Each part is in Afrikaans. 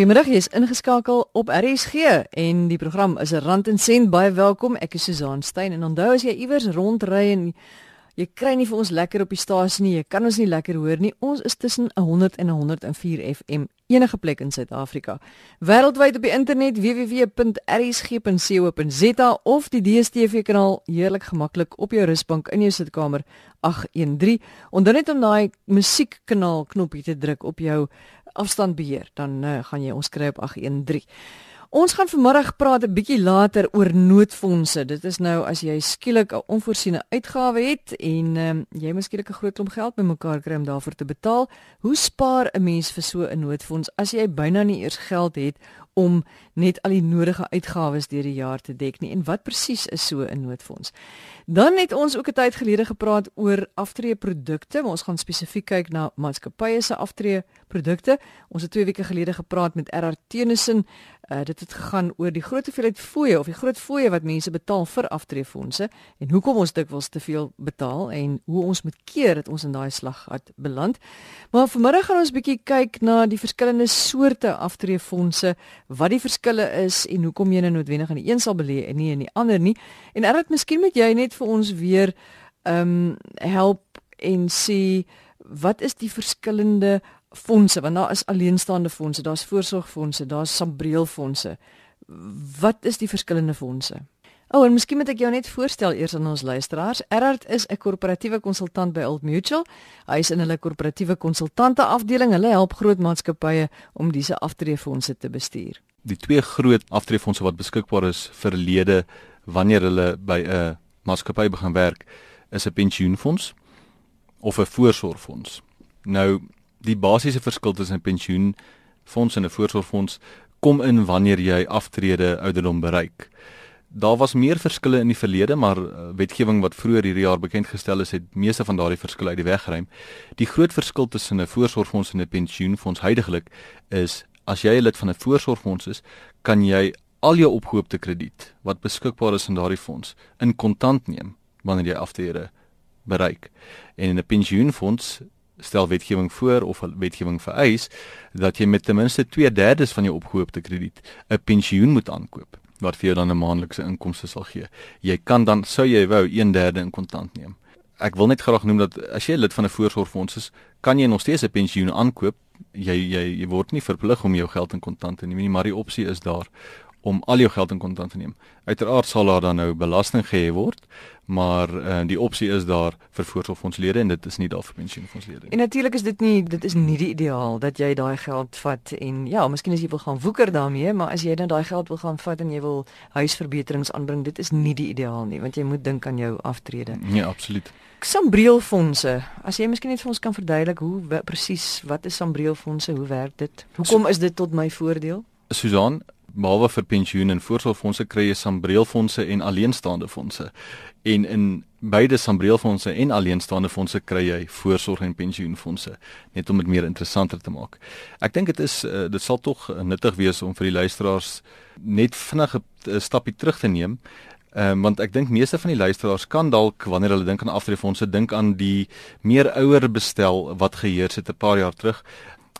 Goeiemiddag, jy is ingeskakel op RSG en die program is 'n rand en sent baie welkom. Ek is Susan Stein en onthou as jy iewers rondry en jy kry nie vir ons lekker op die stasie nie, jy kan ons nie lekker hoor nie. Ons is tussen 100 en 104 FM enige plek in Suid-Afrika. Wêreldwyd op die internet www.rsg.co.za of die DStv kanaal heerlik gemaklik op jou rusbank in jou sitkamer 813. Onthou net om daai musiekkanaal knoppie te druk op jou afstandbeheer, dan uh, gaan jy ons kry op 813. Ons gaan vanmiddag praat 'n bietjie later oor noodfondse. Dit is nou as jy skielik 'n onvoorsiene uitgawe het en um, jy miskien 'n groot klomp geld bymekaar kry om daarvoor te betaal. Hoe spaar 'n mens vir so 'n noodfonds as jy byna nie eers geld het om net al die nodige uitgawes deur die jaar te dek nie en wat presies is so 'n noodfonds. Dan het ons ook 'n tyd gelede gepraat oor aftreeprodukte, maar ons gaan spesifiek kyk na maatskappye se aftreeprodukte. Ons het 2 weke gelede gepraat met RR Tenison. Uh, dit het gegaan oor die groot hoeveelheid fooie of die groot fooie wat mense betaal vir aftreefondse en hoekom ons dikwels te veel betaal en hoe ons moet keer dat ons in daai slag het beland. Maar vanmiddag gaan ons bietjie kyk na die verskillende soorte aftreefondse wat die verskille is en hoekom jy nou noodwendig in die een sal belê en nie in die ander nie. En Errat, miskien moet jy net vir ons weer ehm um, help en sê wat is die verskillende fondse want daar is alleenstaande fondse, daar's voorsorgfondse, daar's sambreelfondse. Wat is die verskillende fondse? O, oh, en miskien moet ek jou net voorstel eers aan ons luisteraars. Erard is 'n korporatiewe konsultant by Old Mutual. Hy is in hulle korporatiewe konsultante afdeling. Hulle help groot maatskappye om dise aftreefondse te bestuur. Die twee groot aftreefondse wat beskikbaar is vir lede wanneer hulle by 'n maatskappy begin werk, is 'n pensioenfonds of 'n voorsorgfonds. Nou, die basiese verskil tussen 'n pensioenfonds en 'n voorsorgfonds kom in wanneer jy aftrede ouderdom bereik. Daar was meer verskille in die verlede, maar uh, wetgewing wat vroeër hierdie jaar bekend gestel is, het meeste van daardie verskille uit die weg geruim. Die groot verskil tussen 'n voorsorgfonds en 'n pensioenfonds heidaglik is as jy 'n lid van 'n voorsorgfonds is, kan jy al jou opgehoopte krediet wat beskikbaar is in daardie fonds in kontant neem wanneer jy aftrede bereik. En in 'n pensioenfonds stel wetgewing voor of wetgewing vereis dat jy met ten minste 2/3 van jou opgehoopte krediet 'n pensioen moet aankoop wat vir jou dan 'n maandelikse inkomste sal gee. Jy kan dan sou jy wou 1/3 in kontant neem. Ek wil net graag noem dat as jy lid van 'n voorsorgfonds is, kan jy nog steeds 'n pensioen aankoop. Jy jy jy word nie verplig om jou geld in kontant te neem nie, maar die opsie is daar om al jou geld in kontant te neem. Uiteraard sal daar dan nou belasting gehef word, maar uh, die opsie is daar vir voorsorgfondslede en dit is nie daar vir pensioenfondslede nie. En natuurlik is dit nie dit is nie die ideaal dat jy daai geld vat en ja, miskien as jy wil gaan woeker daarmee, maar as jy dan daai geld wil gaan vat en jy wil huisverbeterings aanbring, dit is nie die ideaal nie, want jy moet dink aan jou aftrede. Ja, absoluut. Sambreelfondse. As jy miskien net vir ons kan verduidelik hoe presies wat is sambreelfondse? Hoe werk dit? Hoekom is dit tot my voordeel? Susan, behalwe vir pensioen en voorsorgfondse kry jy sambreelfondse en alleenstaande fondse. En in beide sambreelfondse en alleenstaande fondse kry jy voorsorg en pensioenfondse net om dit meer interessanter te maak. Ek dink dit is uh, dit sal tog uh, nuttig wees om vir die luisteraars net vinnig 'n uh, stapie terug te neem. Ehm um, want ek dink meeste van die luisteraars kan dalk wanneer hulle dink aan aftreefondse dink aan die meer ouer bestel wat geheers het 'n paar jaar terug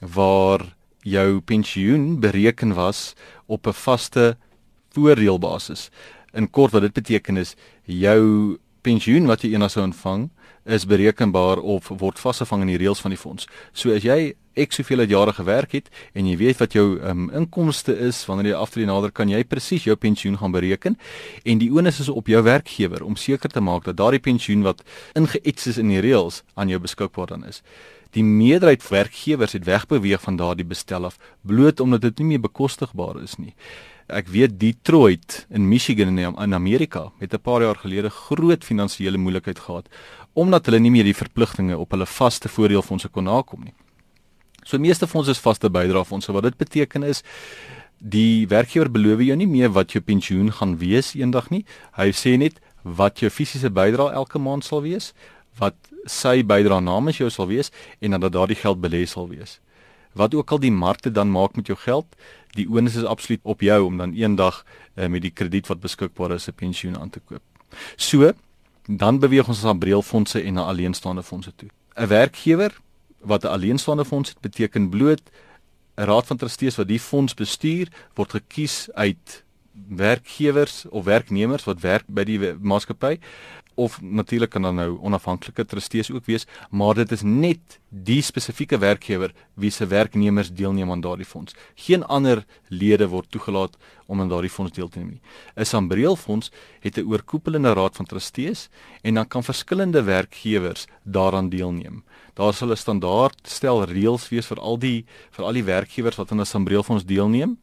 waar jou pensioen bereken was op 'n vaste voordeelbasis. In kort wat dit beteken is jou pensioen wat jy eendag sou ontvang is berekenbaar of word vasgevang in die reëls van die fonds. So as jy ek soveel jare gewerk het en jy weet wat jou um, inkomste is wanneer jy aftree nader kan jy presies jou pensioen gaan bereken en die onus is op jou werkgewer om seker te maak dat daardie pensioen wat ingeets is in die reëls aan jou beskikbaar dan is. Die meerderheid werkgewers het wegbeweeg van daardie bestel af bloot omdat dit nie meer bekostigbaar is nie. Ek weet Detroit in Michigan in Amerika het 'n paar jaar gelede groot finansiële moeilikheid gehad omdat hulle nie meer die verpligtinge op hulle vaste voordeelfondse kon nakom nie. So meeste fondse is vaste bydraefondse wat dit beteken is die werkgewer beloof jou nie meer wat jou pensioen gaan wees eendag nie. Hy sê net wat jou fisiese bydrae elke maand sal wees, wat sy bydrae namens jou sal wees en dat daardie geld belê sal wees. Wat ook al die markte dan maak met jou geld, die onus is absoluut op jou om dan eendag uh, met die krediet wat beskikbaar is 'n pensioen aan te koop. So, dan beweeg ons na breelfondse en na alleenstaande fondse toe. 'n Werkgewer wat 'n alleenstaande fonds het, beteken bloot 'n raad van trustees wat die fonds bestuur word gekies uit werkgewers of werknemers wat werk by die maatskappy of natuurlik kan dan nou onafhanklike trustees ook wees, maar dit is net die spesifieke werkgewer wie se werknemers deelneem aan daardie fonds. Geen ander lede word toegelaat om aan daardie fonds deel te neem nie. 'n Sambreel fonds het 'n oorkoepelende raad van trustees en dan kan verskillende werkgewers daaraan deelneem. Daar sal 'n standaard stel reëls wees vir al die vir al die werkgewers wat aan 'n Sambreel fonds deelneem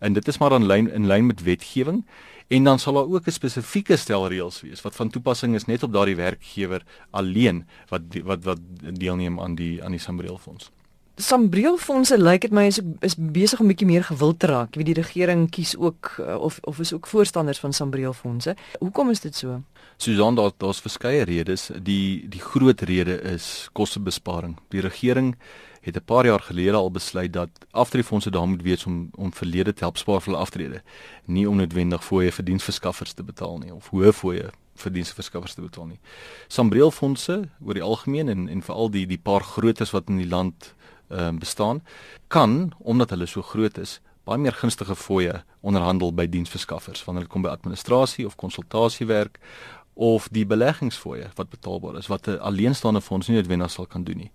en dit is maar in lyn in lyn met wetgewing en dan sal daar ook 'n spesifieke stel reëls wees wat van toepassing is net op daardie werkgewer alleen wat wat wat deelneem aan die aan die Sambreel fonds. Sambreel fondse lyk dit my is is besig om bietjie meer gewild te raak. Wie die regering kies ook uh, of of is ook voorstanders van Sambreel fondse. Hoekom is dit so? Susan daar daar's verskeie redes. Die die groot rede is kostebesparing. Die regering het 'n paar jaar gelede al besluit dat aftreefondse daar moet wees om om verlede te help spaar vir hulle aftrede, nie om noodwendig fooie vir diensverskaffers te betaal nie of hoë fooie vir diensverskaffers te betaal nie. Sambreel fondse oor die algemeen en en veral die die paar grootes wat in die land ehm uh, bestaan, kan omdat hulle so groot is, baie meer gunstige fooie onderhandel by diensverskaffers wanneer dit kom by administrasie of konsultasiewerk of die beleggingsfooie wat betaalbaar is wat 'n alleenstaande fonds nie noodwendig sal kan doen nie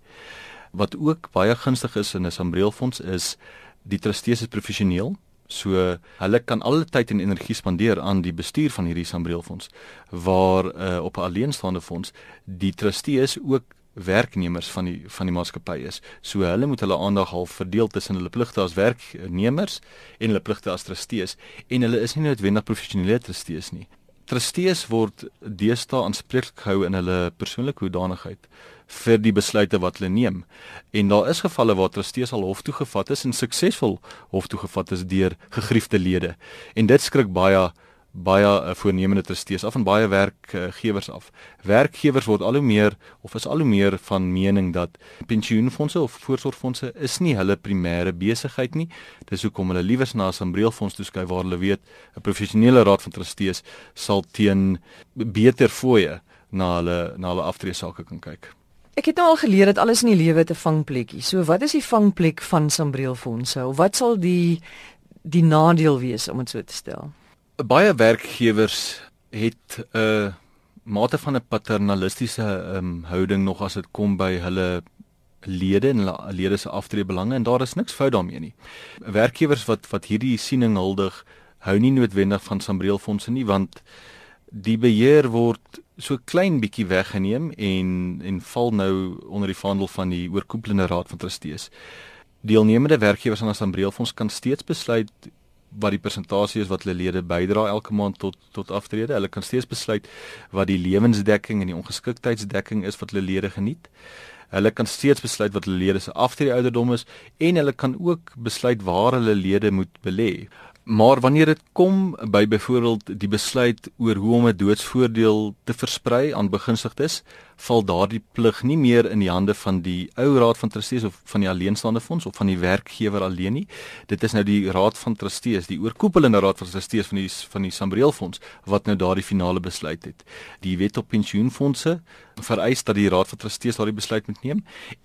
wat ook baie gunstig is in 'n Sambreelfonds is die trustees is professioneel. So hulle kan alle tyd en energie spandeer aan die bestuur van hierdie Sambreelfonds waar uh, op 'n alleenstaande fonds die trustees ook werknemers van die van die maatskappy is. So hulle moet hulle aandag half verdeel tussen hulle pligte as werknemers en hulle pligte as trustees en hulle is nie noodwendig professionele trustees nie. Trustees word deesdae aanspreeklik gehou in hulle persoonlike hoedanigheid vir die besluite wat hulle neem. En daar is gevalle waar trustees al hof toe gevat is en suksesvol hof toe gevat is deur gegriefde lede. En dit skrik baie baie uh, voornemende trustees af en baie werkgewers af. Werkgewers word al hoe meer of is al hoe meer van mening dat pensioenfonde of voorsorgfonde is nie hulle primêre besigheid nie. Dis hoekom hulle liewers na 'n sambreelfonds toeskuif waar hulle weet 'n professionele raad van trustees sal teen beter fooie na hulle na hulle aftreesake kan kyk. Ek het nou al geleer dat alles in die lewe 'n vangplekkie. So wat is die vangplek van Sambreelfondse? Of wat sal die die nadeel wees om dit so te stel? Baie werkgewers het 'n uh, mate van 'n paternalistiese um, houding nog as dit kom by hulle lede en hulle lede se aftreebelange en daar is niks fout daarmee nie. Werkgewers wat wat hierdie siening huldig, hou nie noodwendig van Sambreelfondse nie want die beheer word so klein bietjie weggeneem en en val nou onder die vaandel van die oorkoepelende raad van trustees. Deelnemende werkgewers aan 'n Sambreelfonds kan steeds besluit wat die persentasie is wat hulle lede bydra elke maand tot tot aftrede. Hulle kan steeds besluit wat die lewensdekking en die ongeskiktheidsdekking is wat hulle lede geniet. Hulle kan steeds besluit wat hulle lede se aftrede ouderdom is en hulle kan ook besluit waar hulle lede moet belê. Maar wanneer dit kom by byvoorbeeld die besluit oor hoe om 'n doodsvoordeel te versprei aan begunstigdes, val daardie plig nie meer in die hande van die ou raad van trustees of van die alleenstaande fonds of van die werkgewer alleen nie. Dit is nou die raad van trustees, die oorkoepelende raad van trustees van die van die Sambreel fonds wat nou daardie finale besluit het. Die wet op pensioenfonde vereis dat die raad van trustees daardie besluit moet neem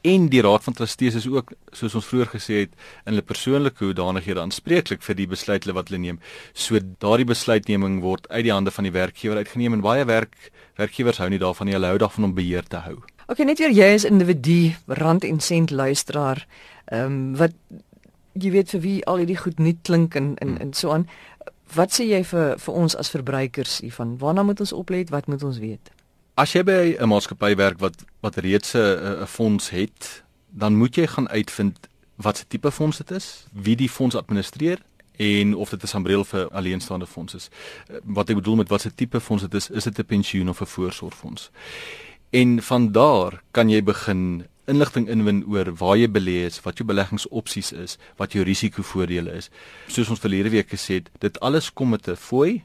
en die raad van trustees is ook soos ons vroeër gesê het in hulle persoonlike hoedanighede aanspreeklik vir die besluite wat hulle neem. So daardie besluitneming word uit die hande van die werkgewer uitgeneem en baie werk werkgewers hou nie daarvan nie, hulle hou daarvan om beheer te hou. OK, net weer jy is individu, rand en sent luisteraar. Ehm um, wat jy weet vir wie al hierdie goed nie klink en en hmm. en so aan. Wat sê jy vir vir ons as verbruikers hiervan? Waarna moet ons oplet? Wat moet ons weet? As jy by 'n maatskappy werk wat wat reeds 'n 'n fonds het, dan moet jy gaan uitvind wat se tipe fonds dit is, wie die fonds administreer en of dit 'n sambreel vir alleenstaande fonds is. Eh, wat ek bedoel met wat se tipe fonds dit is, is dit 'n pensioen of 'n voorsorgfonds? En van daar kan jy begin inligting inwin oor waar jy belê is, wat jou beleggingsopsies is, wat jou risikovoordele is. Soos ons verlede week gesê het, dit alles kom met 'n fooi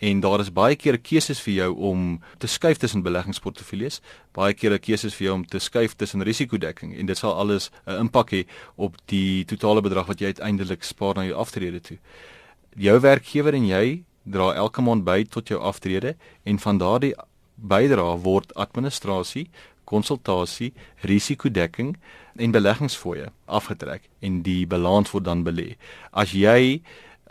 en daar is baie keer keuses vir jou om te skuif tussen beleggingsportefeuilles, baie keer keuses vir jou om te skuif tussen risikodekking en dit sal alles 'n impak hê op die totale bedrag wat jy uiteindelik spaar na jou aftrede toe. Jou werkgewer en jy dra elke maand by tot jou aftrede en van daardie bydrae word administrasie konsultasie, risikodekking en beleggingsfooie afgetrek en die balans word dan belê. As jy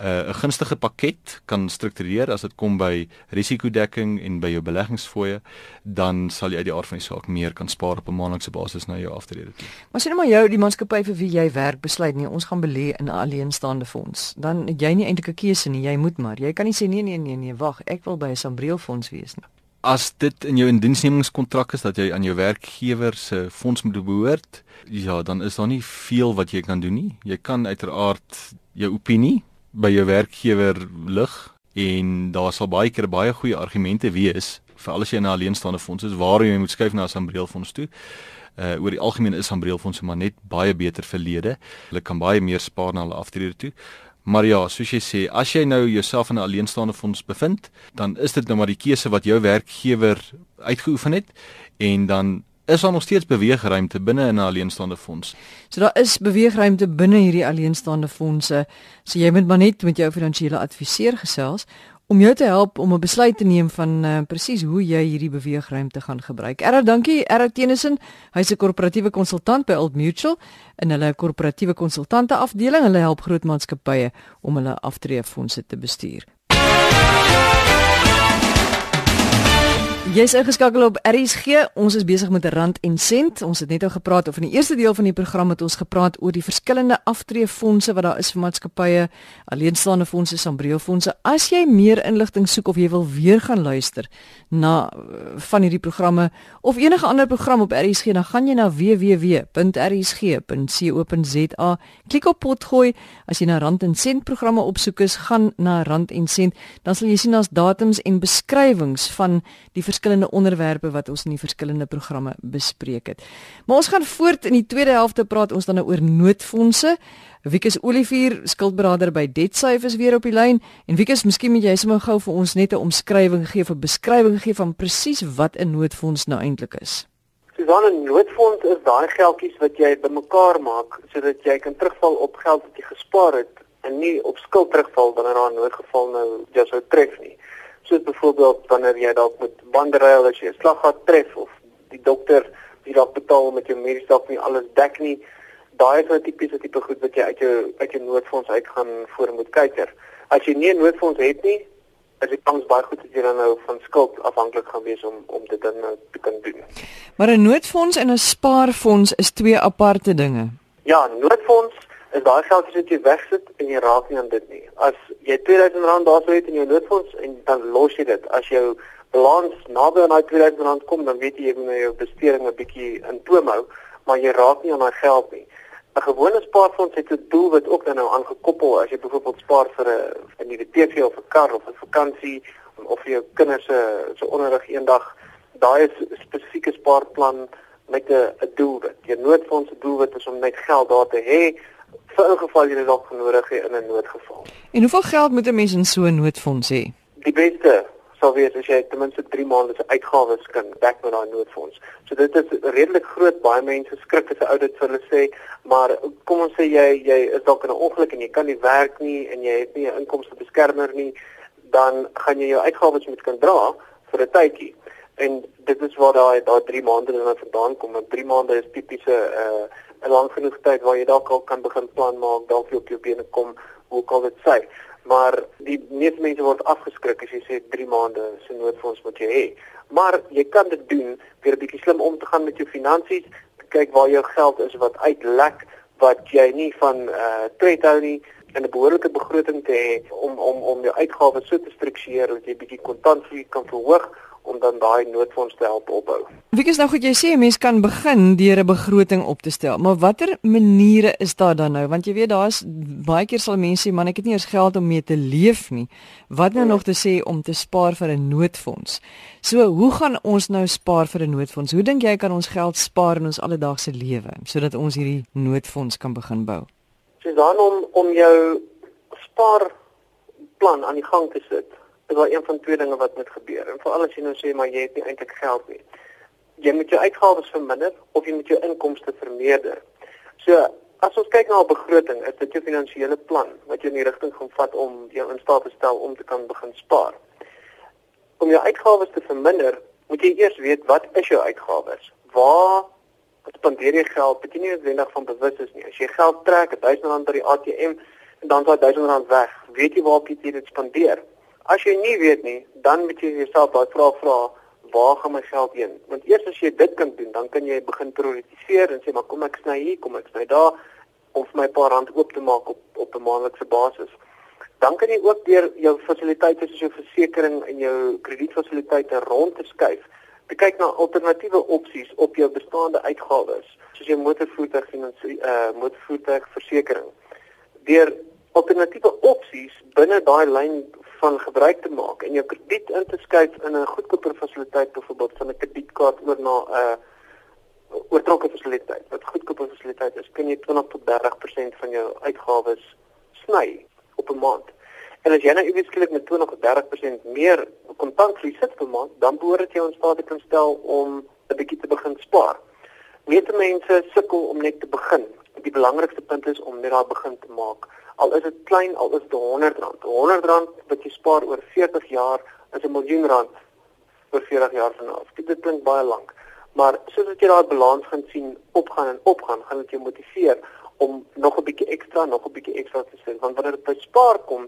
uh, 'n gunstige pakket kan struktureer as dit kom by risikodekking en by jou beleggingsfooie, dan sal jy uit die aard van die saak meer kan spaar op 'n maandelikse basis na jou aftrede toe. Maar sien nou maar jou die maatskappy vir wie jy werk besluit nie ons gaan belê in 'n alleenstaande fonds. Dan het jy nie eintlik 'n keuse nie, jy moet maar. Jy kan nie sê nee nee nee nee, wag, ek wil by 'n Sambreel fonds wees nie. As dit in jou indiensnemingskontrak is dat jy aan jou werkgewer se fonds moet behoort, ja, dan is daar nie veel wat jy kan doen nie. Jy kan uiteraard jou opinie by jou werkgewer lig en daar sal baie keer baie goeie argumente wees vir alles jy in 'n alleenstaande fonds is waar jy moet skuif na 'n Sambreelfonds toe. Uh oor die algemeen is Sambreelfondse maar net baie beter verlede. Hulle kan baie meer spaar na hulle aftrede toe. Maar ja, soos jy sê, as jy nou jouself in 'n alleenstaande fonds bevind, dan is dit nou maar die keuse wat jou werkgewer uitgeoefen het en dan is daar nog steeds beweegruimte binne in 'n alleenstaande fonds. So daar is beweegruimte binne hierdie alleenstaande fondse. So jy moet maar net met jou finansiële adviseur gesels om jou te help om 'n besluit te neem van uh, presies hoe jy hierdie beweegruimte gaan gebruik. Erra, dankie. Erra Tenison, hy's 'n korporatiewe konsultant by Old Mutual in hulle korporatiewe konsultante afdeling. Hulle help groot maatskappye om hulle aftreefondse te bestuur. Jy's ingeskakel op RSG. Ons is besig met 'n rand en sent. Ons het net al gepraat of in die eerste deel van die program het ons gepraat oor die verskillende aftreefondse wat daar is vir maatskappye, alleenstaande fondse, sambreelfondse. As jy meer inligting soek of jy wil weer gaan luister na eh, van hierdie programme of enige ander program op RSG, dan gaan jy na www.rsg.co.za. Klik op potgooi. As jy na rand en sent programme opsoek is, gaan na rand en sent. Dan sal jy sien daar's datums en beskrywings van die verskillende onderwerpe wat ons in die verskillende programme bespreek het. Maar ons gaan voort in die tweede helfte praat ons dan nou oor noodfondse. Wiekus Olivier, skuldberader by DebtSafe is weer op die lyn en Wiekus, miskien moet jy sommer gou vir ons net 'n omskrywing gee of 'n beskrywing gee van presies wat 'n noodfonds nou eintlik is. Susan, 'n noodfonds is daai geldjies wat jy bymekaar maak sodat jy kan terugval op geld wat jy gespaar het en nie op skuld terugval wanneer daar 'n noodgeval nou jou sou tref nie soos byvoorbeeld wanneer jy dalk met banderyl as jy 'n slag gehad tref of die dokter wie dalk betaal met jou mediese dalk nie alles dek nie daai is nou tipiese tipe goed wat jy uit jou uit jou noodfonds uit gaan voor moet kyker. As jy nie 'n noodfonds het nie is dit kans baie goed dat jy dan nou van skuld afhanklik gaan wees om om dit dan nou te kan doen. Maar 'n noodfonds en 'n spaarfonds is twee aparte dinge. Ja noodfonds is daai geld wat jy wegsit en jy raak nie aan dit nie. As jy R2000 daarso het in jou noodfonds en dan los jy dit. As jou balans naby aan daai R2000 kom, dan weet jy jy moet nou jou besteding 'n bietjie in toom hou, maar jy raak nie aan daai geld nie. 'n Gewone spaarfonds het 'n doel wat ook nou aangekoppel as jy byvoorbeeld spaar vir 'n in die TV of 'n kar of 'n vakansie of vir jou kinders se se onderrig eendag. Daai is spesifieke spaarplan met 'n 'n doelwit. Jou noodfonds se doelwit is om net geld daar te hê vir ingeval jy dit dalk nodig het in 'n noodgeval. En hoeveel geld moet 'n mens in so 'n noodfonds hê? Die beste sou wees as jy ten minste 3 maande se uitgawes kan dek met daai noodfonds. So dit is redelik groot. Baie mense skrik as 'n oudit vir hulle sê, maar kom ons sê jy jy is dalk in 'n ongeluk en jy kan nie werk nie en jy het nie 'n inkomste beskermer nie, dan gaan jy jou uitgawes moet kan dra vir 'n tydjie. En dit is waar daai daai 3 maande dan vandaan kom. 3 maande is tipiese uh 'n lang genoeg tyd waar jy dalk al kan begin plan maak, dalk op jou bene kom, hoe kan dit sê? Maar die meeste mense word afgeskrik as jy sê 3 maande se noodfonds moet jy hê. Maar jy kan dit doen deur 'n bietjie slim om te gaan met jou finansies, kyk waar jou geld is wat uitlek wat jy nie van eh uh, tred hou nie en 'n behoorlike begroting te hê om om om jou uitgawes so te struktureer dat jy bietjie kontantvloei kan verhoog om dan daai noodfonds te help opbou. Wie is nou goed jy sê 'n mens kan begin deur 'n begroting op te stel, maar watter maniere is daar dan nou? Want jy weet daar's baie keer sal mense sê man ek het nie eers geld om mee te leef nie. Wat nou hmm. nog te sê om te spaar vir 'n noodfonds? So, hoe gaan ons nou spaar vir 'n noodfonds? Hoe dink jy kan ons geld spaar in ons alledaagse lewe sodat ons hierdie noodfonds kan begin bou? So dan om om jou spaarplan aan die gang te sit is wel een van twee dinge wat moet gebeur. En veral as jy nou sê maar jy het nie eintlik geld nie. Jy moet jou uitgawes verminder of jy moet jou inkomste vermeerder. So as ons kyk na 'n begroting, is dit jou finansiële plan wat jou in die rigting gaan vat om jou in staat te stel om te kan begin spaar. Om jou uitgawes te verminder, moet jy eers weet wat is jou uitgawes? waar spandeer jy geld wat jy nie noodwendig van bewus is nie. As jy geld trek, R1000 by die ATM en dan daai R1000 weg, weet jy waar jy dit spandeer? As jy nie weet nie, dan moet jy jouself daai vraag vra, waar gaan my geld heen? Want eers as jy dit kan doen, dan kan jy begin prioritiseer en sê maar kom ek sny hier, kom ek sny daar om my paar rand oop te maak op op 'n maandelikse basis. Dan kan jy ook deur jou fasiliteite soos jou versekerings en jou kredietfasiliteite rond te skuif te kyk na alternatiewe opsies op jou bestaande uitgawes, soos jou motorvoertuig finansie uh motorvoertuigversekering. Deur alternatiewe opsies binne daai lyn van gebruik te maak en jou krediet in te skuif in 'n goedkoper fasiliteit byvoorbeeld van 'n kredietkaart oor na 'n uh, oortrokke fasiliteit. Wat goedkoper fasiliteit is, kan jy 20 tot 30% van jou uitgawes sny op 'n maand. En as jy nou iewers skielik met 20 of 30% meer kontantvloei sit per maand, dan behoort dit jou in staat te kan stel om 'n bietjie te begin spaar. Meeste mense sukkel om net te begin. Die belangrikste punt is om net daar begin te maak. Al is dit klein, al is dit R100. R100 wat jy spaar oor 40 jaar is 'n miljoen rand vir 40 jaar vanaf. Dit klink baie lank, maar soos jy daai balans gaan sien opgaan en opgaan, gaan dit jou motiveer om nog 'n bietjie ekstra, nog 'n bietjie ekstra te sit. Want wanneer dit by spaar kom,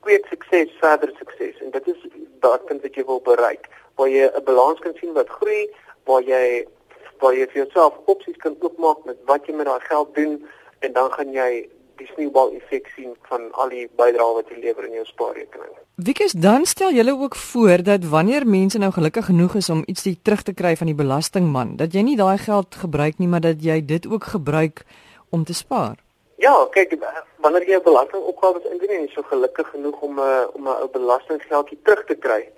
kweek sukses, verder sukses en dit is daardie punt wat jy wil bereik waar jy 'n balans kan sien wat groei, waar jy waar jy vir jouself opsies kan oopmaak met wat jy met daai geld doen en dan gaan jy die sneeubal effek sien van al die bydrae wat jy lewer in jou spaarrekening. Wiekes dan stel julle ook voor dat wanneer mense nou gelukkig genoeg is om iets terug te kry van die belastingman, dat jy nie daai geld gebruik nie, maar dat jy dit ook gebruik om te spaar. Ja, kyk, wanneer jy 'n belastingopgawes indien en jy so gelukkig genoeg om 'n uh, om 'n ou belastinggeldjie terug te kry,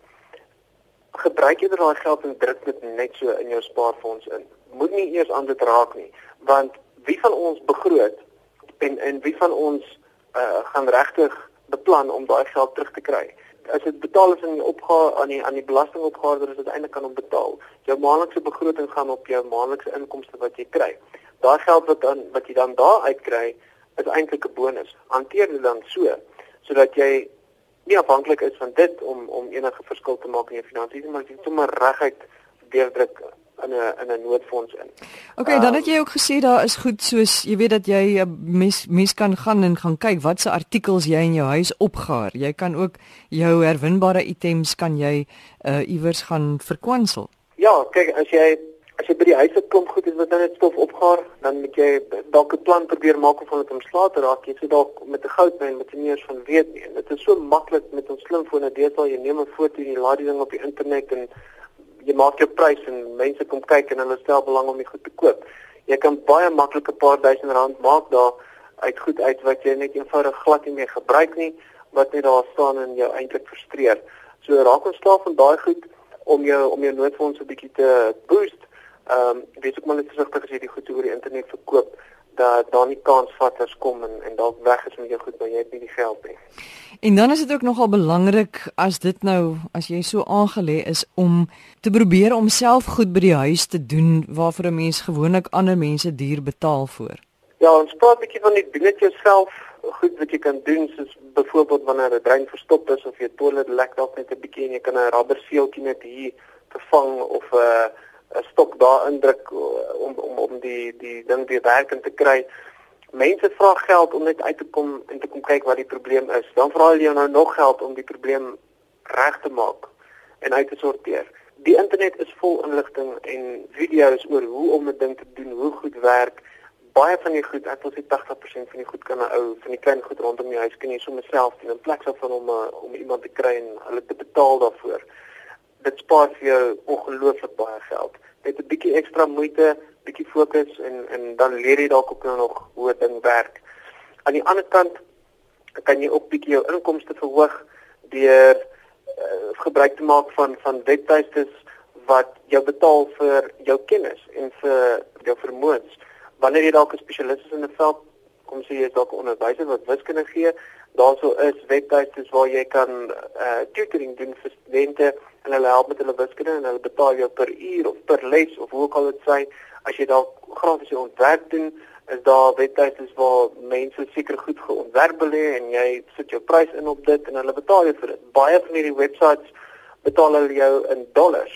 gebruik jy daai geld en druk dit net so in jou spaarfonds in. Moet nie eers aan dit raak nie, want wie van ons begroot en en wie van ons uh, gaan regtig beplan om daai geld terug te kry? As dit betaal is in die opgawe aan die aan die belastingopgawe, is dit eintlik kan om betaal. Jou maandelikse begroting gaan op jou maandelikse inkomste wat jy kry. Daai geld wat dan wat jy dan daar uitkry, is eintlik 'n bonus. Hanteer dit dan so sodat jy nie afhanklik is van dit om om enige verskil te maak in jou finansies, maar jy sommer reguit deurdruk in 'n in 'n noodfonds in. OK, um, dan het jy ook gesê daar is goed soos jy weet dat jy 'n eh, mens mens kan gaan en gaan kyk wat se artikels jy in jou huis opgaar. Jy kan ook jou herwinbare items kan jy uh iewers gaan verkwansel. Ja, kyk as jy as jy by die huis 'n klomp goed het wat nou net stof opgaar, dan moet jy dalk 'n plan probeer maak om van dit omslae te raak. Jy sê dalk met 'n goudmyn nie eens van weet nie. Dit is so maklik met ons slimfone. Deesdae jy neem 'n foto en jy laai die ding op die internet en jy maak jou prys en mense kom kyk en hulle stel belang om die goed te koop. Jy kan baie maklik 'n paar duisend rand maak daar uit goed uit wat jy net eenvoudig glad nie meer gebruik nie, wat net daar staan en jou eintlik frustreer. So raak ons slaaf van daai goed om jou om jou noodfonds 'n bietjie te boost Ehm um, weet ek maar net versigtig as jy die goed oor die internet verkoop dat daar nie kansvatters kom en en dalk weg is met jou goed maar jy het nie die geld nie. En dan is dit ook nogal belangrik as dit nou as jy so aangelê is om te probeer om self goed by die huis te doen waarvoor 'n mens gewoonlik ander mense duur betaal vir. Ja, ons praat 'n bietjie van die dinge jouself goed wat jy kan doen soos byvoorbeeld wanneer 'n drein verstop is of jy toilet lek dalk net 'n bietjie en jy kan 'n rubberseeltjie net hier vervang of 'n uh, 'n stok daar indruk uh, om om om die die ding weer werkend te kry. Mense vra geld om net uit te kom en te kom kyk wat die probleem is. Dan vra hulle jou nou nog geld om die probleem reg te maak en uit te sorteer. Die internet is vol inligting en video's oor hoe om 'n ding te doen, hoe goed werk. Baie van die goed, ek wil sê 80% van die goed kan 'n ou van die klein goed rondom die huis kan jy sommer self doen in plaas van om uh, om iemand te kry en hulle te betaal daarvoor dit spaar vir jou ongelooflik baie geld. Net 'n bietjie ekstra moeite, bietjie fokus en en dan leer jy dalk ook nou nog hoe dit werk. Aan die ander kant kan jy ook bietjie jou inkomste verhoog deur uh, gebruik te maak van van webtuistes wat jou betaal vir jou kennis en vir jou vermoëns. Wanneer jy dalk 'n spesialis is in 'n veld, kom sê jy dalk 'n onderwyser wat wiskunde gee, daarso is webtuistes waar jy kan uh, tutoring doen vir studente en hulle help met hulle wiskunde en hulle betaal jou per uur of per les of hoe ook al dit sê as jy dalk jou ontwerp doen is daar webtuistes waar mense seker goed geontwerp belê en jy sit jou prys in op dit en hulle betaal jou vir dit. Baie van hierdie websites betaal hulle jou in dollars.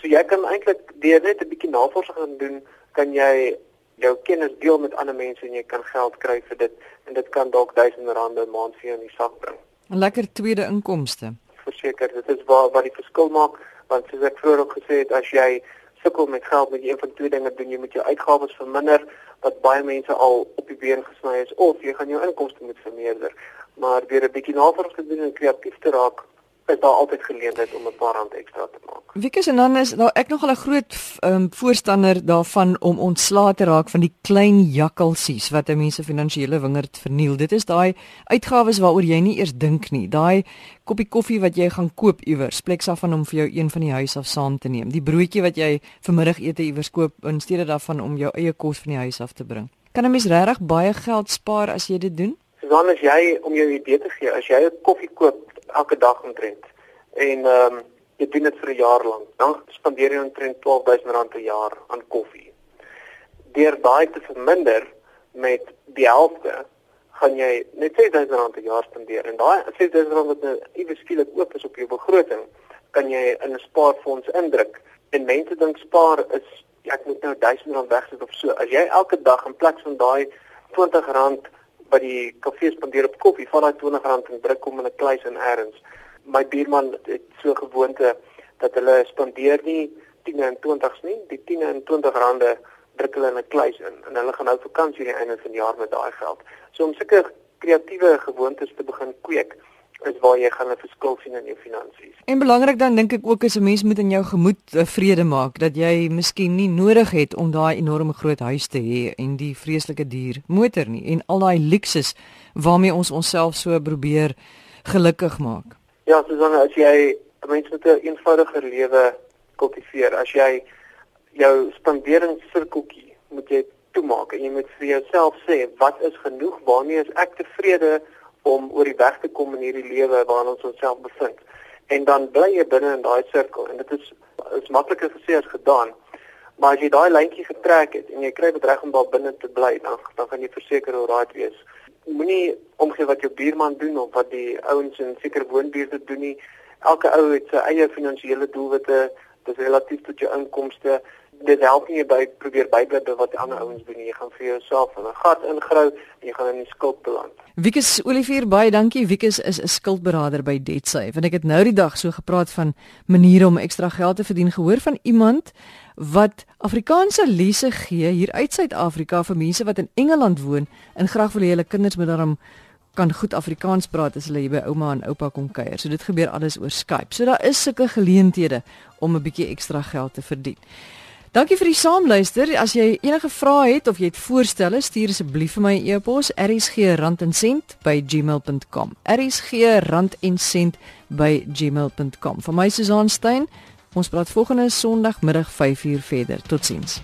So jy kan eintlik deur net 'n bietjie navorsing doen, kan jy jou kennis deel met ander mense en jy kan geld kry vir dit en dit kan dalk duisende rande 'n maand vir jou in die sak bring. 'n Lekker tweede inkomste. Verseker, dit is waar wat die verskil maak want soos ek vroeër ook gesê het, as jy sukkel met geld met een van twee dinge doen, jy moet jou uitgawes verminder wat baie mense al op die been gesny is of jy gaan jou inkomste moet vermeerder. Maar deur 'n bietjie navorsing te doen en kreatief te raak, is daar altyd geleentheid om 'n paar rand ekstra te maak. Wiekus en dan is daar ek nogal 'n groot um, voorstander daarvan om ontslae te raak van die klein jakkalsies wat 'n mens se finansiële wingerd verniel. Dit is daai uitgawes waaroor jy nie eers dink nie. Daai koppie koffie wat jy gaan koop iewers, pleks af van om vir jou een van die huis af saam te neem. Die broodjie wat jy vir middagete iewers koop in steede daarvan om jou eie kos van die huis af te bring. Kan 'n mens regtig baie geld spaar as jy dit doen? Susan, as jy om jou idee te gee, as jy 'n koffie koop elke dag omtrent. En ehm um, jy doen dit vir 'n jaar lank. Dan spandeer jy omtrent 12000 rand per jaar aan koffie. Deur daai te verminder met die helfte, gaan jy net 6000 rand per jaar spandeer. En daai 6000 rand wat nou iewes skielik oop is op jou begroting, kan jy in 'n spaarfonds indruk. En mense dink spaar is ja, ek moet nou 1000 rand wegsit of so. As jy elke dag in plaas van daai 20 rand by die kafee spandeer op koffie, val daai R20 en druk hom in 'n kluis in erns. My buurman het so gewoonte dat hulle spandeer nie 10 en 20s nie, die 10 en 20 rande druk hulle in 'n kluis in en hulle gaan nou vakansie die einde van die jaar met daai geld. So om sulke kreatiewe gewoontes te begin kweek, is waar jy gaan 'n verskil sien in jou finansies. En belangrik dan dink ek ook is 'n mens moet in jou gemoed uh, vrede maak dat jy miskien nie nodig het om daai enorme groot huis te hê en die vreeslike duur motor nie en al daai luksus waarmee ons onsself so probeer gelukkig maak. Ja, Susanne, as jy 'n mens met 'n een eenvoudiger lewe kultiveer, as jy jou spanderingssirkeltjie moet jy toemaak en jy moet vir jouself sê wat is genoeg waarmee is ek tevrede om oor die weg te kom in hierdie lewe waarin ons onsself bevind. En dan bly jy binne in daai sirkel en dit is is makliker gesê as gedaan. Maar as jy daai lyntjie getrek het en jy kry dit reg om daar binne te bly, dan dan gaan jy verseker hoe raai wees. Moenie omgee wat jou buurman doen of wat die ouens in sekere woonbuurte doen nie. Elke ou het sy eie finansiële doelwitte, dis relatief tot jou inkomste dit help nie by probeer bybly by wat ander ouens doen nie. Jy gaan vir jouself in 'n gat ingrou en jy gaan in die skuld beland. Wikus Olivier baie dankie. Wikus is 'n skuldberader by DebtSafe. En ek het nou die dag so gepraat van maniere om ekstra geld te verdien. Gehoor van iemand wat Afrikaanse lesse gee hier uit Suid-Afrika vir mense wat in Engeland woon en graag wil hê hulle kinders moet daarom kan goed Afrikaans praat as hulle hier by ouma en oupa kom kuier. So dit gebeur alles oor Skype. So daar is sulke geleenthede om 'n bietjie ekstra geld te verdien. Dankie vir die saamluister. As jy enige vrae het of jy het voorstelle, stuur asseblief vir my 'n e-pos rsg@gmail.com. rsg@gmail.com. Vir my Susan Stein. Ons praat volgende Sondagmiddag 5uur verder. Totsiens.